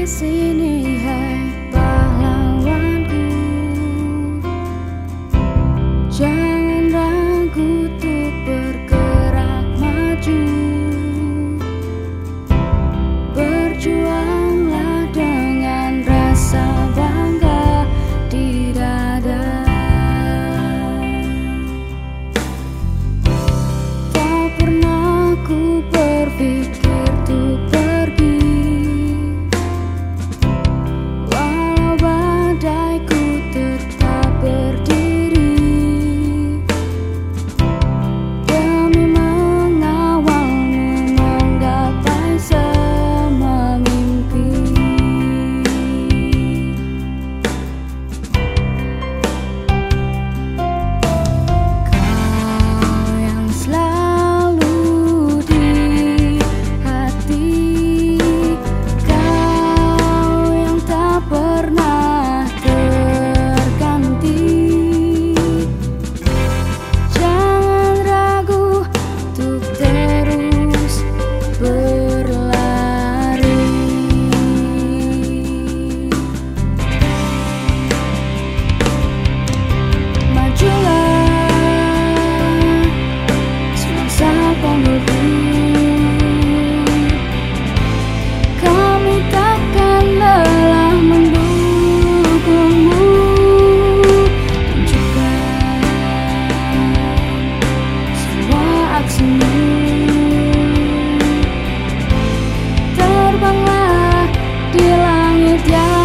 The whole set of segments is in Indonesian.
listening. Kami di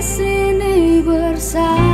sini bersama